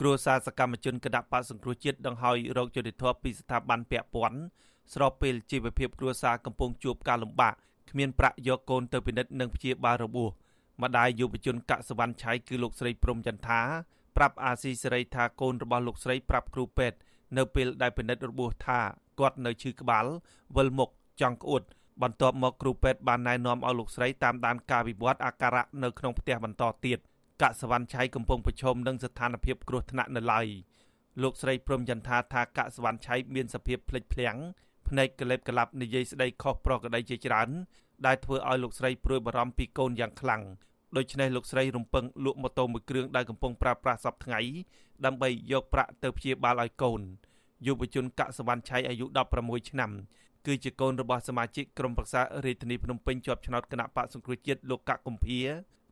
គ្រួសារសកម្មជនគណៈបកសង្គ្រោះជាតិដង្ហោយរោគយុតិធធពីស្ថាប័នពាក់ព័ន្ធស្របពេលជីវភាពគ្រួសារកំពុងជួបការលំបាកគ្មានប្រាក់យកកូនទៅពិនិត្យនិងព្យាបាលរបួសម្ដាយយុវជនកសវណ្ណឆៃគឺលោកស្រីព្រំចន្ទថាប្រាប់អាស៊ីសេរីថាកូនរបស់លោកស្រីប្រាប់គ្រូពេទ្យនៅពេលដែលពិនិត្យរបួសថាគាត់នៅឈឺក្បាលវិលមុខចង់ក្អួតបន្ទាប់មកគ្រូពេទ្យបានណែនាំឲ្យលោកស្រីតាមដានការវិវត្តអាការៈនៅក្នុងផ្ទះបន្តទៀត កសវណ្ណឆៃកំពុងប្រឈមនឹងស្ថានភាពគ្រោះថ្នាក់នៅឡើយលោកស្រីព្រំចន្ទថាថាកសវណ្ណឆៃមានសភាពភ្លេចភ្លាំងភ្នែកកលេបកលាប់និយាយស្ដីខុសប្រក្រតីជាច្រើនដែលធ្វើឲ្យលោកស្រីព្រួយបារម្ភពីកូនយ៉ាងខ្លាំងដូច្នេះលោកស្រីរំពឹងលក់ម៉ូតូមួយគ្រឿងដែលកំពុងប្រើប្រាស់សពថ្ងៃដើម្បីយកប្រាក់ទៅព្យាបាលឲ្យកូនយុវជនកសវណ្ណឆៃអាយុ16ឆ្នាំគឺជាកូនរបស់សមាជិកក្រុមប្រឹក្សារាជធានីភ្នំពេញជាប់ឆ្នោតគណៈបកសង្គ្រោះជាតិលោកកកកំភា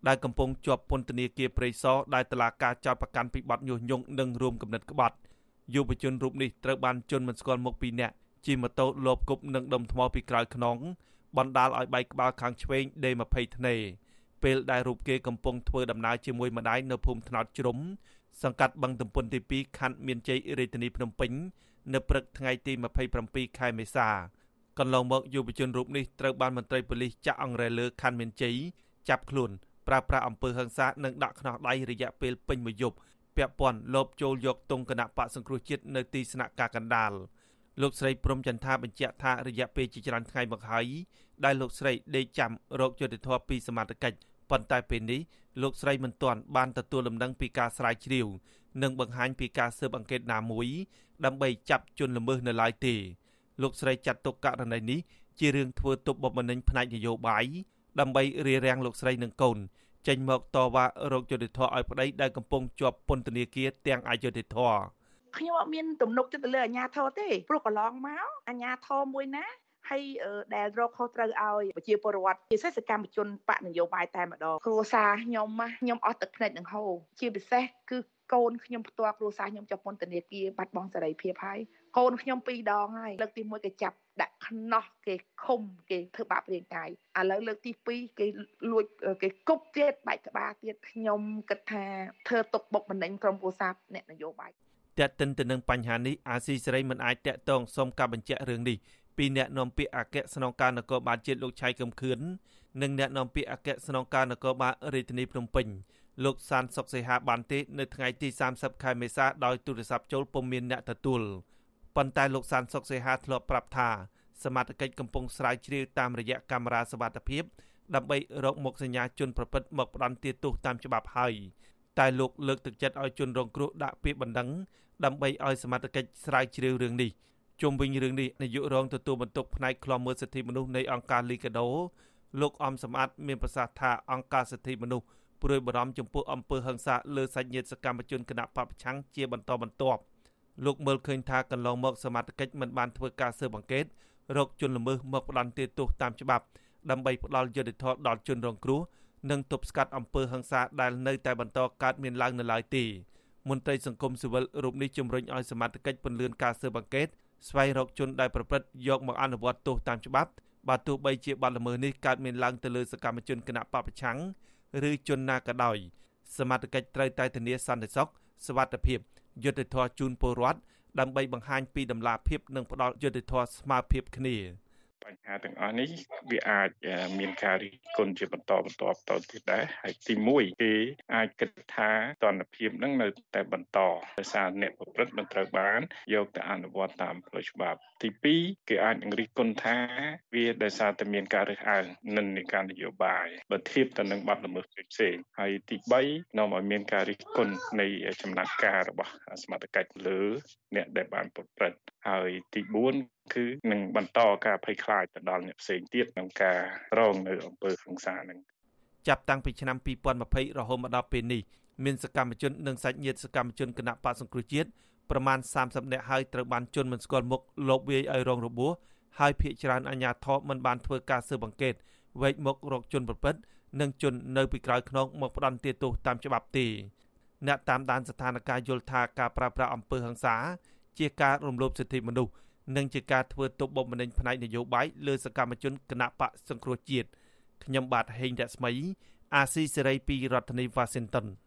ដែលកំពុងជាប់ពន្ធនាគារព្រៃសរដែលតឡាការចោទប្រកាន់ពីបទញុះញង់និងរួមគំនិតក្បត់យុវជនរូបនេះត្រូវបានជន់មិនស្គាល់មុខពីរនាក់ជិះម៉ូតូលបគប់និងដុំថ្មពីក្រោយខ្នងបណ្ដាលឲ្យបែកក្បាលខាងឆ្វេងដេ20ធ្នេពេលដែលរូបគេកំពុងធ្វើដំណើរជាមួយម្ដាយនៅភូមិថ្នោតជ្រុំសង្កាត់បឹងទំពុនទី2ខណ្ឌមានជ័យរាជធានីភ្នំពេញនៅព្រឹកថ្ងៃទី27ខែមេសាកន្លងមកយុវជនរូបនេះត្រូវបានមន្ត្រីប៉ូលីសចាក់អង្រែលើខណ្ឌមានជ័យចាប់ខ្លួន ប្រើប្រាស់អំពើហិង្សានិងដាក់ខ្នោះដៃរយៈពេលពេញមួយយប់ពាក់ព័ន្ធលបចូលយកទង់គណៈបកសង្គ្រោះជាតិនៅទីស្នាក់ការកណ្ដាលលោកស្រីព្រំចន្ទថាបញ្ជាក់ថារយៈពេលជាច្រើនថ្ងៃមកហើយដែលលោកស្រីដេកចាំរោគយុតិធធពីសមាជិកប៉ុន្តែពេលនេះលោកស្រីមិនទាន់បានទទួលដំណឹងពីការស្រាវជ្រាវនិងបង្ហាញពីការស៊ើបអង្កេតណាមួយដើម្បីចាប់ជនល្មើសនៅឡើយទេលោកស្រីចាត់ទុកករណីនេះជារឿងធ្វើទុកបុកម្នេញផ្នែកនយោបាយដើម្បីរារាំងលោកស្រីនិងកូន ចេញមកតវ៉ារោគយុតិធធឲ្យប្តីដែលកំពុងជាប់ពន្ធនាគារទាំងអយុធធរខ្ញុំអត់មានទំនុកចិត្តទៅលើអាញាធរទេព្រោះកន្លងមកអាញាធរមួយណាហើយដែលរកខុសត្រូវឲ្យប្រជាពលរដ្ឋជាពិសេសសកម្មជនបកនយោបាយតែម្ដងគ្រួសារខ្ញុំខ្ញុំអស់ទឹកភ្នែកនឹងហូរជាពិសេសគឺកូនខ្ញុំផ្ទាល់គ្រួសារខ្ញុំចាប់ពន្ធនាគារបាត់បង់សេរីភាពហើយកូ នខ្ញុំពីរដងហើយលើកទី1គេចាប់ដាក់ខ្នោះគេឃុំគេធ្វើបាបរាងកាយឥឡូវលើកទី2គេលួចគេគប់ទៀតបែកក្បាលទៀតខ្ញុំគិតថាធ្វើទុកបុកម្នេញក្រុមគ្រួសារអ្នកនយោបាយតែកតិនទៅនឹងបញ្ហានេះអាស៊ីសេរីមិនអាចតាក់ទងសុំការបញ្ជាក់រឿងនេះពីអ្នកនាំពាក្យអគ្គស្នងការនគរបាលជាតិលោកឆៃកឹមខឿននិងអ្នកនាំពាក្យអគ្គស្នងការនគរបាលរាជធានីភ្នំពេញលោកសានសុកសីហាបានទេនៅថ្ងៃទី30ខែមេសាដោយទូរស័ព្ទចូលពុំមានអ្នកទទួល ប៉ុន្តែលោកសានសុកសីហាធ្លាប់ប្រាប់ថាសមត្ថកិច្ចកំពុងស្រាវជ្រាវតាមរយៈកាមេរ៉ាសវត្ថិភាពដើម្បីរកមុខសញ្ញាជនប្រព្រឹត្តមកផ្ដន់ទោសតាមច្បាប់ហើយតែលោកលើកទឹកចិត្តឲ្យជនរងគ្រោះដាក់ពាក្យបណ្ដឹងដើម្បីឲ្យសមត្ថកិច្ចស្រាវជ្រាវរឿងនេះជុំវិញរឿងនេះនាយករងទទួលបន្ទុកផ្នែកខ្លំមើលសិទ្ធិមនុស្សនៃអង្គការលីកាដូលោកអំសំអាតមានប្រសាសន៍ថាអង្គការសិទ្ធិមនុស្សព្រួយបារម្ភចំពោះអំពើហិង្សាលើសាច់ញាតិសកម្មជនគណៈបពប្រឆាំងជាបន្តបន្ទាប់ លោកមើលឃើញថាកន្លងមកសមាជិកមិនបានធ្វើការស៊ើបអង្កេតរកជនល្មើសមកផ្ដន្ទាទោសតាមច្បាប់ដើម្បីផ្ដល់យុត្តិធម៌ដល់ជនរងគ្រោះនិងទប់ស្កាត់អំពើហិង្សាដែលនៅតែបន្តកើតមានឡើងនៅឡើយទេមន្ត្រីសង្គមស៊ីវិលរូបនេះជំរុញឲ្យសមាជិកពន្យាការស៊ើបអង្កេតស្វែងរកជនដែលប្រព្រឹត្តយកមកអនុវត្តទោសតាមច្បាប់បើទោះបីជាបទល្មើសនេះកើតមានឡើងទៅលើសកម្មជនគណៈបពប្រឆាំងឬជនណាក៏ដោយសមត្ថកិច្ចត្រូវតែធានាសន្តិសុខសុវត្ថិភាព យុត្តិធម៌ជូនពលរដ្ឋដើម្បីបង្ហាញពីដំណាភាពនិងផ្ដល់យុត្តិធម៌ស្មើភាពគ្នា។ បញ្ហាទាំងអស់នេះវាអាចមានការរិះគន់ជាបន្តបន្ទាប់តទៅទៀតដែរហើយទី1គេអាចគិតថាតនភាពនឹងនៅតែបន្តដោយសារអ្នកប្រព្រឹត្តមិនត្រូវបានយកទៅអនុវត្តតាមផ្លូវច្បាប់ ទី2គេអាចនឹងរិះគន់ថាវាដោយសារតែមានការរើសអើងនិន្នាការនយោបាយបើធៀបទៅនឹងបាត់ល្មើសផ្សេងៗហើយទី3នាំឲ្យមានការរិះគន់នៃចំណាត់ការរបស់សមត្ថកិច្ចលើអ្នកដែលបានប្រព្រឹត្ត ហើយទី4គឺនឹងបន្តការភ័យខ្លាចទៅដល់អ្នកផ្សេងទៀតក្នុងការរងនៅអំពើហិង្សានឹងចាប់តាំងពីឆ្នាំ2020រហូតមកដល់ពេលនេះមានសកម្មជននិងសាច់ញាតិសកម្មជនគណៈបកសង្គ្រោះជាតិប្រមាណ30នាក់ហើយត្រូវបានជន់មិនស្គាល់មុខលបវាយឲ្យរងរបួសហើយភ ieck ច្រើនអាជ្ញាធរមិនបានធ្វើការស៊ើបអង្កេតវែកមុខរកជនប្រព្រឹត្តនិងជននៅពីក្រោយខ្នងមកផ្ដន់ទោសតាមច្បាប់ទេអ្នកតាមដានស្ថានភាពយល់ថាការប្រើប្រាស់អំពើហិង្សា ជាការរំលោភសិទ្ធិមនុស្សនិងជាការធ្វើទុកបុកម្នេញផ្នែកនយោបាយលើសកម្មជនគណៈបកសង្គ្រោះជាតិខ្ញុំបាទហេងរស្មី អាស៊ីសេរីពីរដ្ឋធានី Washington